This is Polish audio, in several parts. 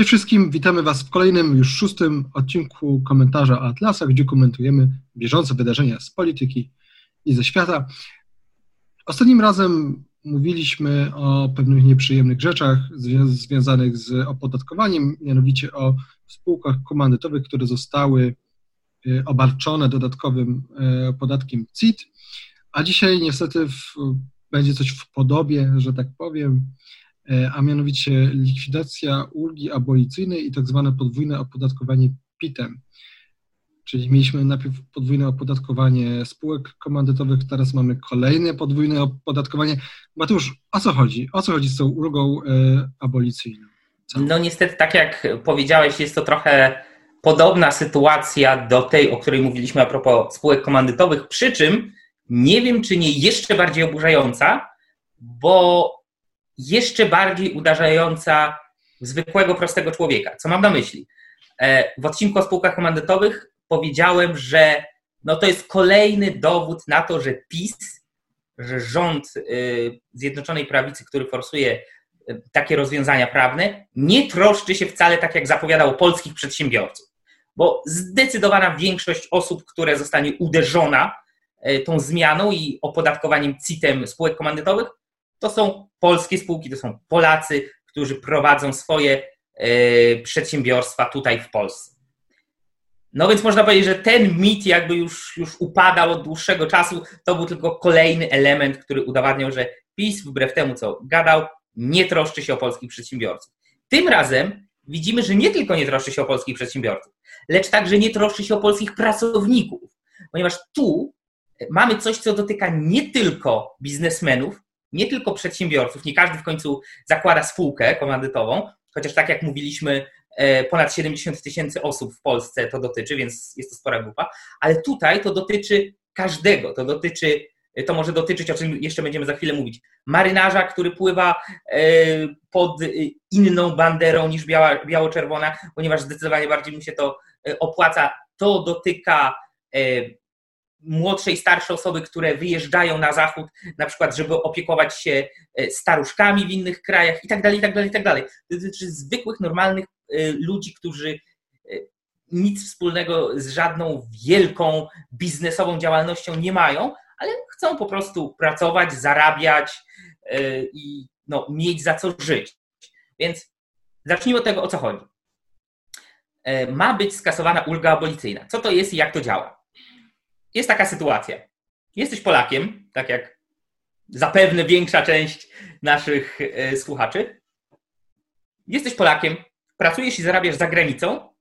Cześć wszystkim, witamy Was w kolejnym, już szóstym odcinku komentarza Atlasa, gdzie komentujemy bieżące wydarzenia z polityki i ze świata. Ostatnim razem mówiliśmy o pewnych nieprzyjemnych rzeczach związanych z opodatkowaniem, mianowicie o spółkach komandytowych, które zostały y, obarczone dodatkowym y, podatkiem CIT, a dzisiaj niestety w, będzie coś w podobie, że tak powiem, a mianowicie likwidacja ulgi abolicyjnej i tak zwane podwójne opodatkowanie PIT-em. Czyli mieliśmy najpierw podwójne opodatkowanie spółek komandytowych, teraz mamy kolejne podwójne opodatkowanie. Mateusz, o co chodzi? O co chodzi z tą ulgą e, abolicyjną? Co? No niestety, tak jak powiedziałeś, jest to trochę podobna sytuacja do tej, o której mówiliśmy a propos spółek komandytowych, przy czym nie wiem, czy nie jeszcze bardziej oburzająca, bo jeszcze bardziej uderzająca w zwykłego, prostego człowieka. Co mam na myśli? E, w odcinku o spółkach komandytowych powiedziałem, że no to jest kolejny dowód na to, że PiS, że rząd y, Zjednoczonej Prawicy, który forsuje y, takie rozwiązania prawne, nie troszczy się wcale tak, jak zapowiadał polskich przedsiębiorców. Bo zdecydowana większość osób, które zostanie uderzona y, tą zmianą i opodatkowaniem CIT-em spółek komandytowych, to są polskie spółki, to są Polacy, którzy prowadzą swoje przedsiębiorstwa tutaj w Polsce. No więc można powiedzieć, że ten mit jakby już, już upadał od dłuższego czasu. To był tylko kolejny element, który udowadniał, że PiS, wbrew temu co gadał, nie troszczy się o polskich przedsiębiorców. Tym razem widzimy, że nie tylko nie troszczy się o polskich przedsiębiorców, lecz także nie troszczy się o polskich pracowników, ponieważ tu mamy coś, co dotyka nie tylko biznesmenów, nie tylko przedsiębiorców, nie każdy w końcu zakłada spółkę komandytową, chociaż tak jak mówiliśmy, E, ponad 70 tysięcy osób w Polsce to dotyczy, więc jest to spora grupa, ale tutaj to dotyczy każdego, to dotyczy, to może dotyczyć, o czym jeszcze będziemy za chwilę mówić, marynarza, który pływa e, pod inną banderą niż biała, biało-czerwona, ponieważ zdecydowanie bardziej mu się to e, opłaca. To dotyka młodsze i starsze osoby, które wyjeżdżają na zachód, na przykład, żeby opiekować się staruszkami w innych krajach i tak dalej, i tak dalej, i tak dalej. To dotyczy zwykłych, normalnych Y, ludzi, którzy y, nic wspólnego z żadną wielką biznesową działalnością nie mają, ale chcą po prostu pracować, zarabiać i no, mieć za co żyć. Więc zacznijmy od tego, o co chodzi. Ma być skasowana ulga abolicyjna. Co to jest i jak to działa? Jest taka sytuacja. Jesteś Polakiem, tak jak zapewne większa część naszych słuchaczy. Jesteś Polakiem, pracujesz i zarabiasz za granicą,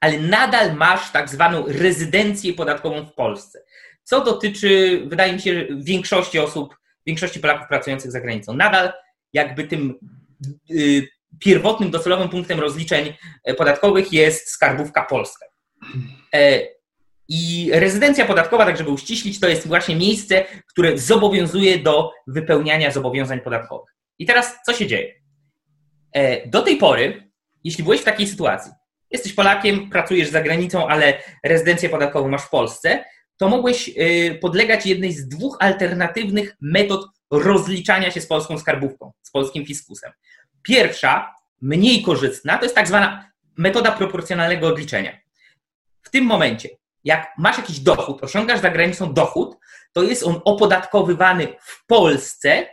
ale nadal masz tak zwaną rezydencję podatkową w Polsce. Co dotyczy, wydaje mi się, większości osób, większości Polaków pracujących za granicą. Nadal jakby tym y, pierwotnym, docelowym punktem rozliczeń e, podatkowych jest skarbówka polska. E, I rezydencja podatkowa, tak żeby uściślić, to jest właśnie miejsce, które zobowiązuje do wypełniania zobowiązań podatkowych. I teraz co się dzieje? E, do tej pory jeśli byłeś w takiej sytuacji, jesteś Polakiem, pracujesz za granicą, ale rezydencję podatkową masz w Polsce, to mogłeś y, podlegać jednej z dwóch alternatywnych metod rozliczania się z polską skarbówką, z polskim fiskusem. Pierwsza, mniej korzystna, to jest tak zwana metoda proporcjonalnego odliczenia. W tym momencie, jak masz jakiś dochód, osiągasz za granicą dochód, to jest on opodatkowywany w Polsce,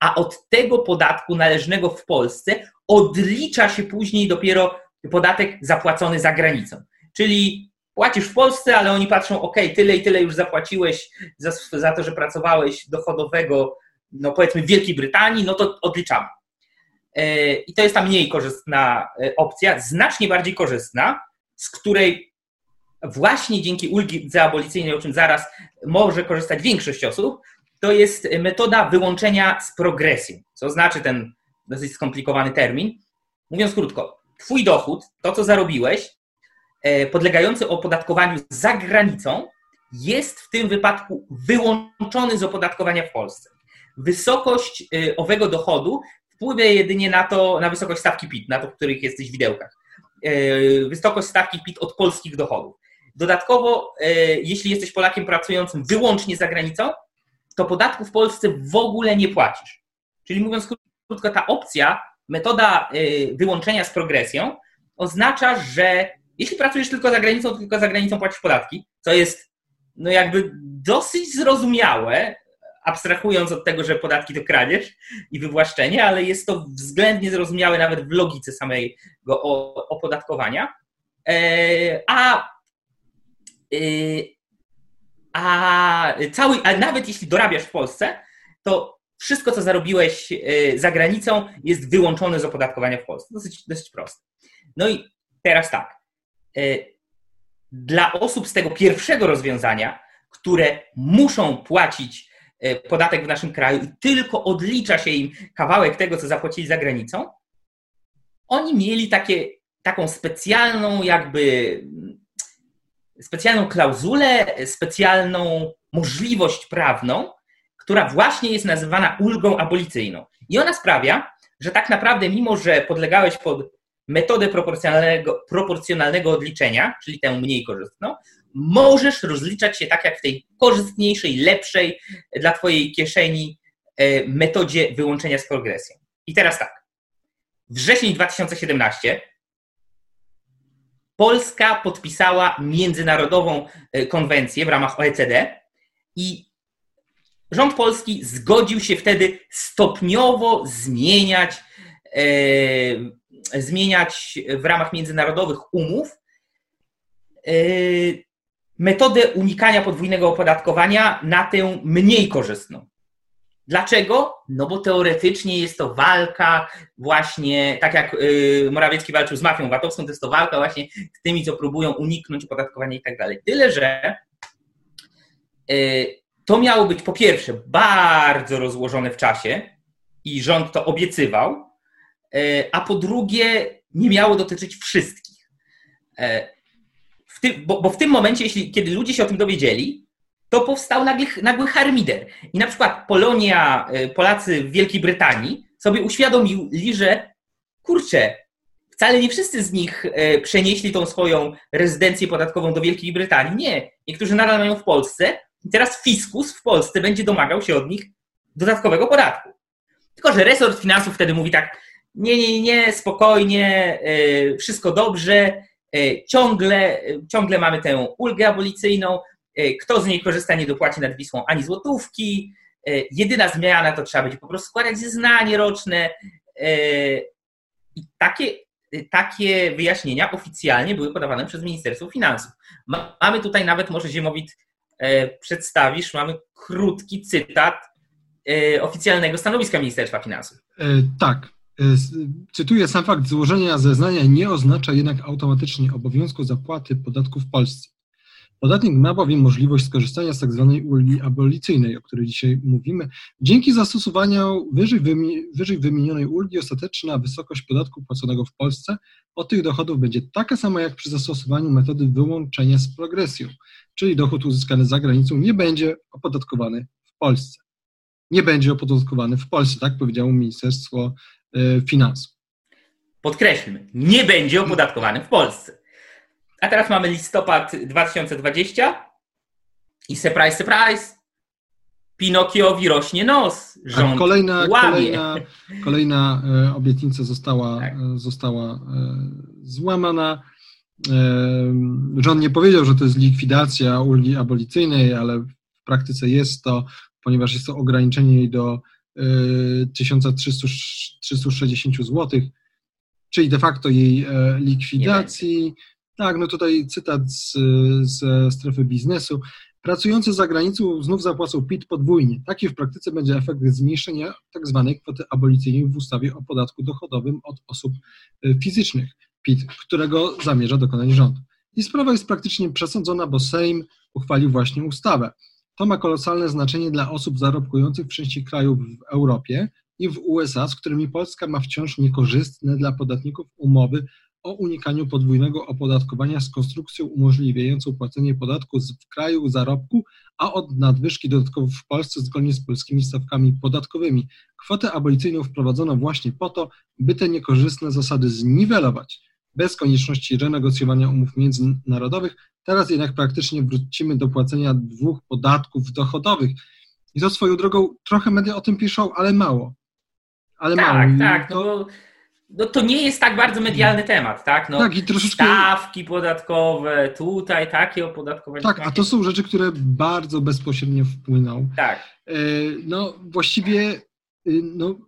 a od tego podatku należnego w Polsce odlicza się później dopiero podatek zapłacony za granicą. Czyli płacisz w Polsce, ale oni patrzą, ok, tyle i tyle już zapłaciłeś za, za to, że pracowałeś dochodowego, no powiedzmy w Wielkiej Brytanii, no to odliczamy. E, I to jest ta mniej korzystna e, opcja, znacznie bardziej korzystna, z której właśnie dzięki ulgi abolicyjnej, o czym zaraz może korzystać większość osób, to jest metoda wyłączenia z progresją. Co znaczy ten dosyć skomplikowany termin. Mówiąc krótko, Twój dochód, to co zarobiłeś, e, podlegający opodatkowaniu za granicą, jest w tym wypadku wyłączony z opodatkowania w Polsce. Wysokość e, owego dochodu wpływa jedynie na to, na wysokość stawki PIT, na to, w których jesteś widełkach. E, wysokość stawki PIT od polskich dochodów. Dodatkowo, jeśli jesteś Polakiem pracującym wyłącznie za granicą, to podatku w Polsce w ogóle nie płacisz. Czyli mówiąc krótko, ta opcja metoda wyłączenia z progresją oznacza, że jeśli pracujesz tylko za granicą, to tylko za granicą płacisz podatki, co jest no jakby dosyć zrozumiałe, abstrahując od tego, że podatki to kradzież i wywłaszczenie, ale jest to względnie zrozumiałe nawet w logice samego opodatkowania. E, a, e, a, cały, a nawet jeśli dorabiasz w Polsce, to wszystko, co zarobiłeś e, za granicą, jest wyłączone z opodatkowania w Polsce. Dosyć, dosyć proste. No i teraz tak. Dla osób z tego pierwszego rozwiązania, które muszą płacić podatek w naszym kraju i tylko odlicza się im kawałek tego, co zapłacili za granicą, oni mieli takie, taką specjalną jakby specjalną klauzulę, specjalną możliwość prawną, która właśnie jest nazywana ulgą abolicyjną. I ona sprawia, że tak naprawdę, mimo że podlegałeś pod metodę proporcjonalnego, proporcjonalnego odliczenia, czyli tę mniej korzystną, możesz rozliczać się tak jak w tej korzystniejszej, lepszej dla Twojej kieszeni e, metodzie wyłączenia z progresją. I teraz tak. Wrzesień 2017 Polska podpisała międzynarodową e, konwencję w ramach OECD i rząd polski zgodził się wtedy stopniowo zmieniać, e, zmieniać w ramach międzynarodowych umów e, metodę unikania podwójnego opodatkowania na tę mniej korzystną. Dlaczego? No bo teoretycznie jest to walka właśnie, tak jak y, Morawiecki walczył z mafią VAT-owską, to jest to walka właśnie z tymi, co próbują uniknąć opodatkowania i tak dalej. Tyle, że y, to miało być po pierwsze bardzo rozłożone w czasie i rząd to obiecywał, y, a po drugie nie miało dotyczyć wszystkich tym, bo, bo, w tym momencie, jeśli, kiedy ludzie się o tym dowiedzieli, to powstał nagły, nagły harmider. I na przykład Polonia, e, Polacy w Wielkiej Brytanii sobie uświadomili, że kurczę, wcale nie wszyscy z nich e, przenieśli tą swoją rezydencję podatkową do Wielkiej Brytanii. Nie. Niektórzy nadal mają w Polsce i teraz fiskus w Polsce będzie domagał się od nich dodatkowego podatku. Tylko, że resort finansów wtedy mówi tak, nie, nie, nie, spokojnie, e, wszystko dobrze, ciągle, ciągle mamy tę ulgę abolicyjną. E, kto z niej korzysta, nie dopłaci nad Wisłą ani złotówki. E, jedyna zmiana to trzeba będzie po prostu składać zeznanie roczne. I takie, takie wyjaśnienia oficjalnie były podawane przez Ministerstwo Finansów. Mamy tutaj nawet, może Ziemowit przedstawisz, mamy krótki cytat oficjalnego stanowiska Ministerstwa Finansów. Tak. E, cytuję, sam fakt złożenia zeznania nie oznacza jednak automatycznie obowiązku zapłaty podatku w Polsce. Podatnik ma bowiem możliwość skorzystania z tzw. Tak ulgi abolicyjnej, o której dzisiaj mówimy. Dzięki zastosowaniu wyżej, wymienionej ulgi ostateczna wysokość podatku płaconego w Polsce od tych dochodów będzie taka sama jak przy zastosowaniu metody wyłączenia z progresją, czyli dochód uzyskany za granicą nie będzie opodatkowany w Polsce. Nie będzie opodatkowany w Polsce, tak powiedziało Ministerstwo Y, finansów. Podkreślmy, nie będzie opodatkowany w Polsce. A teraz mamy listopad 2020 i surprise, surprise, Pinokiowi rośnie nos. Rząd kolejna, kolejna, kolejna e, obietnica została, tak. E, została e, złamana. Rząd nie powiedział, że to jest likwidacja ulgi abolicyjnej, ale w praktyce jest to, ponieważ jest to ograniczenie jej do 1360 zł, czyli de facto jej likwidacji. Tak, no tutaj cytat z, ze strefy biznesu. Pracujący za granicą znów zapłacą PIT podwójnie. Taki w praktyce będzie efekt zmniejszenia tzw. Tak kwoty abolicyjnej w ustawie o podatku dochodowym od osób e, fizycznych, PIT, którego zamierza dokonać rząd. I sprawa jest praktycznie przesądzona, bo Sejm uchwalił właśnie ustawę. To ma kolosalne znaczenie dla osób zarobkujących w części krajów w Europie i w USA, z którymi Polska ma wciąż niekorzystne dla podatników umowy o unikaniu podwójnego opodatkowania z konstrukcją umożliwiającą płacenie podatku w kraju zarobku, a od nadwyżki dodatkowo w Polsce zgodnie z polskimi stawkami podatkowymi. Kwotę abolicyjną wprowadzono właśnie po to, by te niekorzystne zasady zniwelować, bez konieczności renegocjowania umów międzynarodowych, Teraz jednak praktycznie wrócimy do płacenia dwóch podatków dochodowych. I to swoją drogą trochę media o tym piszą, ale mało. Ale tak, mało. tak. To... No no to nie jest tak bardzo medialny temat, tak? No, tak, i troszeczkę... Stawki podatkowe, tutaj takie opodatkowanie. Tak, a to są rzeczy, które bardzo bezpośrednio wpłyną. Tak. E, no właściwie, y, no,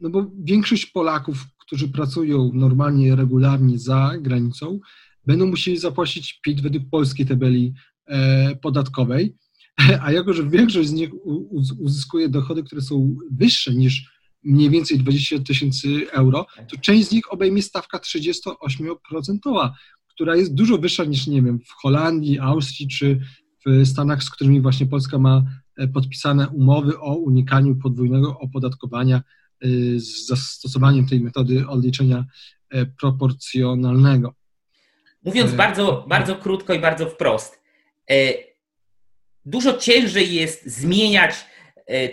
no bo większość Polaków, którzy pracują normalnie, regularnie za granicą, będą musieli zapłacić PIT według polskiej tabeli e, podatkowej, a jako, że większość z nich uzyskuje dochody, które są wyższe niż mniej więcej 20 tysięcy euro, to część z nich obejmie stawka 38%, która jest dużo wyższa niż, nie wiem, w Holandii, Austrii czy w Stanach, z którymi właśnie Polska ma e, podpisane umowy o unikaniu podwójnego opodatkowania e, z zastosowaniem tej metody odliczenia e, proporcjonalnego. Mówiąc bardzo, bardzo krótko i bardzo wprost, dużo ciężej jest zmieniać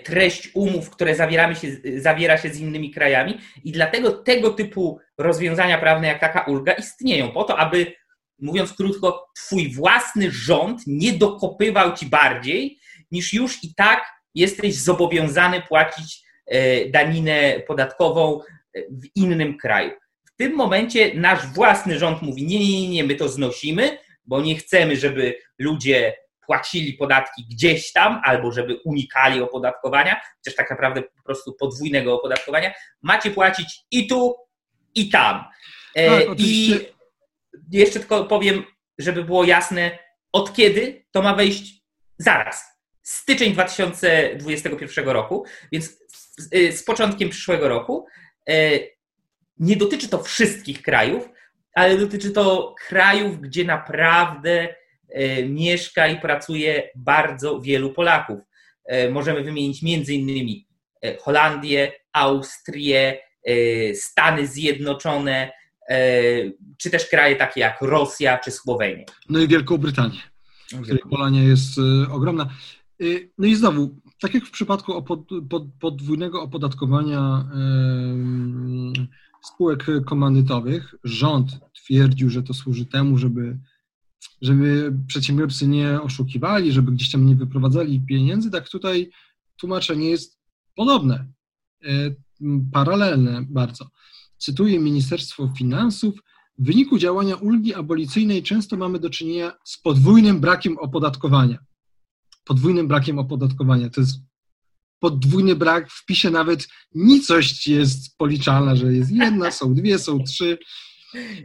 treść umów, które zawieramy się, zawiera się z innymi krajami i dlatego tego typu rozwiązania prawne jak taka ulga istnieją po to, aby mówiąc krótko, twój własny rząd nie dokopywał ci bardziej, niż już i tak jesteś zobowiązany płacić e, daninę podatkową e, w innym kraju. W tym momencie nasz własny rząd mówi: nie, nie, nie, my to znosimy, bo nie chcemy, żeby ludzie płacili podatki gdzieś tam, albo żeby unikali opodatkowania, chociaż tak naprawdę po prostu podwójnego opodatkowania, macie płacić i tu, i tam. E, tak, I jeszcze tylko powiem, żeby było jasne, od kiedy to ma wejść zaraz. Styczeń 2021 roku, więc z e, początkiem przyszłego roku. E, nie dotyczy to wszystkich krajów, ale dotyczy to krajów, gdzie naprawdę mieszka i pracuje bardzo wielu Polaków. E, możemy wymienić między innymi e, Holandię, Austrię, Stany Zjednoczone, czy też kraje takie jak Rosja czy Słowenia. No i Wielką Brytanię, w której Polonia jest ogromna. No i znowu, tak jak w przypadku podwójnego opodatkowania spółek komandytowych, rząd twierdził, że to służy temu, żeby żeby przedsiębiorcy nie oszukiwali, żeby gdzieś tam nie wyprowadzali pieniędzy, tak tutaj tłumaczenie jest podobne, e, paralelne bardzo. Cytuję Ministerstwo Finansów. W wyniku działania ulgi abolicyjnej często mamy do czynienia z podwójnym brakiem opodatkowania. Podwójnym brakiem opodatkowania. To jest podwójny brak w wpisie nawet nicość jest policzalna, że jest jedna, są dwie, są trzy.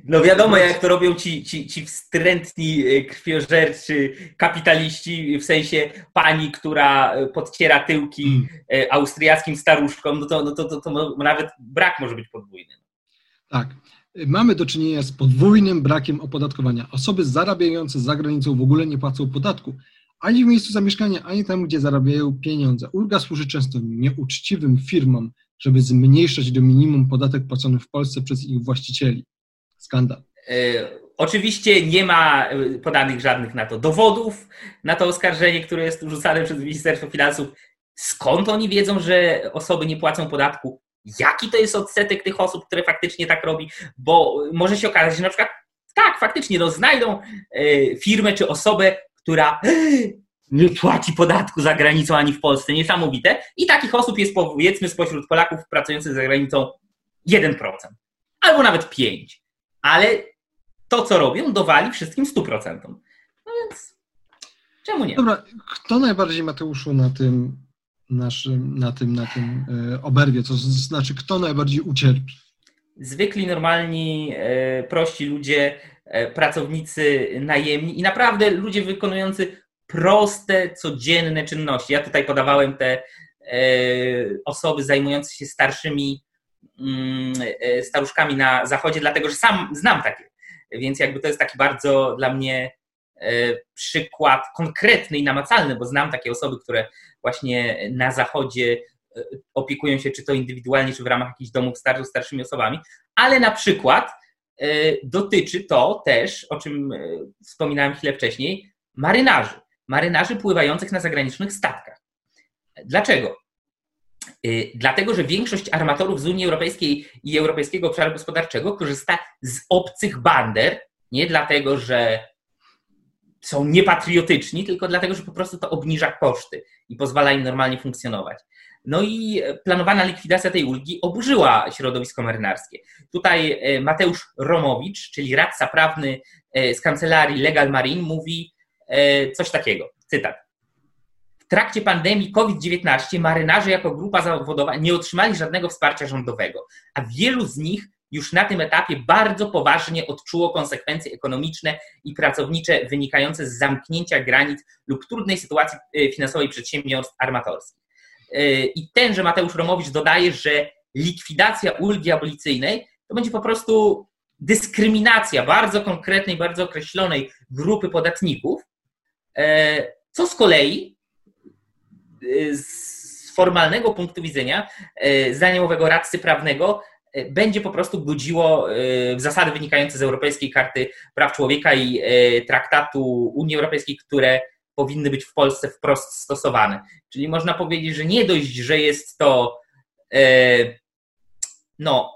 No wiadomo, jak to robią ci, ci, ci wstrętni e, krwiożerczy kapitaliści, w sensie pani, która e, podciera tyłki mm. e, austriackim staruszkom, no to, no to, to, to nawet brak może być podwójny. Tak. Mamy do czynienia z podwójnym brakiem opodatkowania. Osoby zarabiające za granicą w ogóle nie płacą podatku ani w miejscu zamieszkania, ani tam, gdzie zarabiają pieniądze. Ulga służy często nieuczciwym firmom, żeby zmniejszać do minimum podatek płacony w Polsce przez ich właścicieli. Skandal. E, oczywiście nie ma e, podanych żadnych na to dowodów, na to oskarżenie, które jest rzucane przez Ministerstwo Finansów. Skąd oni wiedzą, że osoby nie płacą podatku? Jaki to jest odsetek tych osób, które faktycznie tak robi? Bo może się okazać, że na przykład tak, faktycznie no, znajdą e, firmę czy osobę, która nie płaci podatku za granicą ani w Polsce. Niesamowite. I takich osób jest powiedzmy spośród Polaków pracujących za granicą 1%, albo nawet 5% ale to, co robią, dowali wszystkim 100%. No więc czemu nie? Dobra, kto najbardziej, Mateuszu, na tym naszym, na tym, na tym e, oberwie? To znaczy, kto najbardziej ucierpi? Zwykli, normalni, e, prości ludzie, e, pracownicy najemni i naprawdę ludzie wykonujący proste, codzienne czynności. Ja tutaj podawałem te osoby zajmujące się starszymi staruszkami na zachodzie, dlatego że sam znam takie. Więc jakby to jest taki bardzo dla mnie e, przykład konkretny i namacalny, bo znam takie osoby, które właśnie na zachodzie e, opiekują się czy to indywidualnie, czy w ramach jakichś domów starszych starszymi osobami, ale na przykład dotyczy to też, o czym wspominałem chwilę wcześniej, marynarzy. Marynarzy pływających na zagranicznych statkach. Dlaczego? Y, dlatego, że większość armatorów z Unii Europejskiej i Europejskiego Obszaru Gospodarczego korzysta z obcych bander, nie dlatego, że są niepatriotyczni, tylko dlatego, że po prostu to obniża koszty i pozwala im normalnie funkcjonować. No i planowana likwidacja tej ulgi oburzyła środowisko marynarskie. Tutaj Mateusz Romowicz, czyli radca prawny z kancelarii Legal Marine, mówi coś takiego, cytat. Trakcie pandemii COVID-19 marynarze jako grupa zawodowa nie otrzymali żadnego wsparcia rządowego, a wielu z nich już na tym etapie bardzo poważnie odczuło konsekwencje ekonomiczne i pracownicze wynikające z zamknięcia granic lub trudnej sytuacji e, finansowej przedsiębiorstw armatorskich. E, I tenże Mateusz Romowicz dodaje, że likwidacja ulgi abolicyjnej to będzie po prostu dyskryminacja bardzo konkretnej, bardzo określonej grupy podatników, e, co z kolei z formalnego punktu widzenia, zdaniem owego radcy prawnego, E, będzie po prostu budziło zasady wynikające z Europejskiej Karty Praw Człowieka i Traktatu Unii Europejskiej, które powinny być w Polsce wprost stosowane. Czyli można powiedzieć, że nie dość, że jest to, no,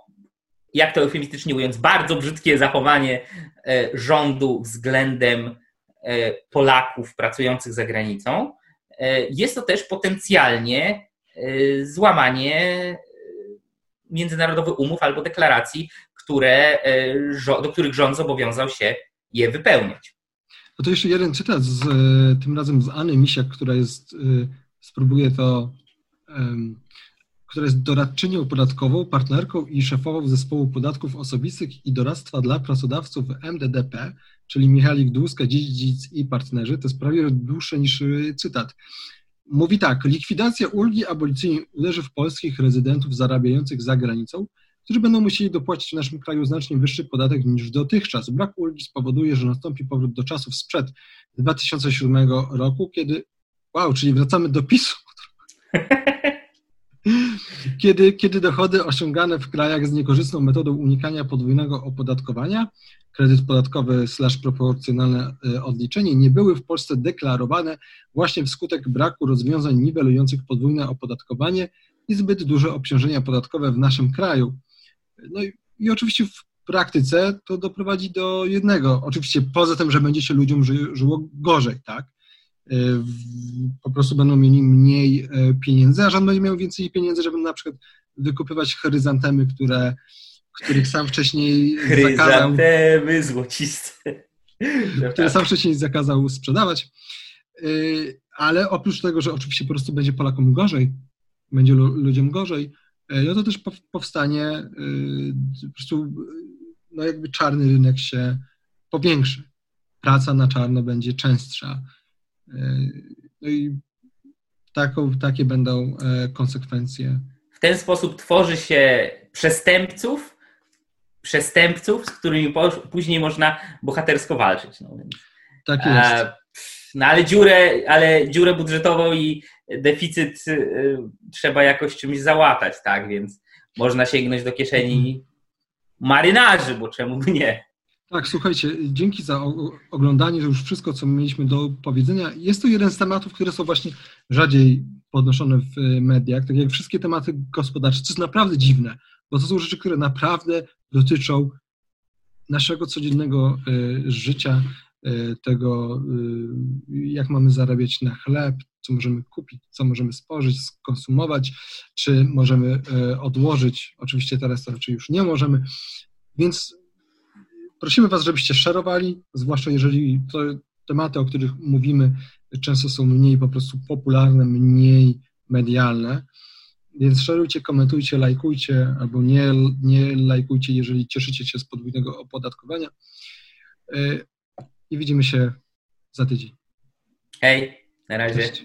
jak to eufemistycznie mówiąc, bardzo brzydkie zachowanie rządu względem Polaków pracujących za granicą, jest to też potencjalnie złamanie międzynarodowych umów albo deklaracji, które, e, do których rząd zobowiązał się je wypełniać. No to jeszcze jeden cytat, z, e, tym razem z Anny Misiak, która jest, e, spróbuję to, która jest doradczynią podatkową, partnerką i szefową zespołu podatków osobistych i doradztwa dla pracodawców MDDP, czyli Michalik Dłuska, Dziedzic i partnerzy. To jest prawie dłuższe niż cytat. Mówi tak, likwidacja ulgi abolicyjnej uderzy w polskich rezydentów zarabiających za granicą, którzy będą musieli dopłacić w naszym kraju znacznie wyższy podatek niż dotychczas. Brak ulgi spowoduje, że nastąpi powrót do czasów sprzed 2007 roku, kiedy, wow, czyli wracamy do PiSu. Kiedy, kiedy dochody osiągane w krajach z niekorzystną metodą unikania podwójnego opodatkowania, kredyt podatkowy slash proporcjonalne e, odliczenie, nie były w Polsce deklarowane właśnie wskutek braku rozwiązań niwelujących podwójne opodatkowanie i zbyt duże obciążenia podatkowe w naszym kraju. No i, i oczywiście w praktyce to doprowadzi do jednego. Oczywiście poza tym, że będzie się ludziom ży, żyło gorzej, tak? E, po prostu będą mieli mniej e, pieniędzy, a rząd będzie miał więcej pieniędzy, żeby na przykład wykupywać chryzantemy, które, których sam wcześniej zakazał. Złociste. Które sam wcześniej zakazał sprzedawać. E, ale oprócz tego, że oczywiście po prostu będzie Polakom gorzej, będzie ludziom gorzej, no to też powstanie po prostu, no jakby czarny rynek się powiększy. Praca na czarno będzie częstsza no i taką, takie będą konsekwencje. W ten sposób tworzy się przestępców, przestępców, z którymi później można bohatersko walczyć. No więc, tak jest. No ale dziurę, ale dziurę budżetową i deficyt y, trzeba jakoś czymś załatać, tak? Więc można sięgnąć do kieszeni mhm. marynarzy, bo czemu nie? Tak, słuchajcie, dzięki za oglądanie, to już wszystko, co mieliśmy do powiedzenia. Jest to jeden z tematów, które są właśnie rzadziej podnoszone w e, mediach, tak jak wszystkie tematy gospodarcze, co jest naprawdę dziwne, bo to są rzeczy, które naprawdę dotyczą naszego codziennego e, życia, e, tego, jak mamy zarabiać na chleb, co możemy kupić, co możemy spożyć, skonsumować, czy możemy odłożyć. Oczywiście teraz to raczej już nie możemy. Więc Prosimy Was, żebyście szerowali, zwłaszcza jeżeli to tematy, o których mówimy, często są mniej po prostu popularne, mniej medialne. Więc szerujcie, komentujcie, lajkujcie albo nie, nie lajkujcie, jeżeli cieszycie się z podwójnego opodatkowania. E, I widzimy się za tydzień. Hej, na razie. Cześć.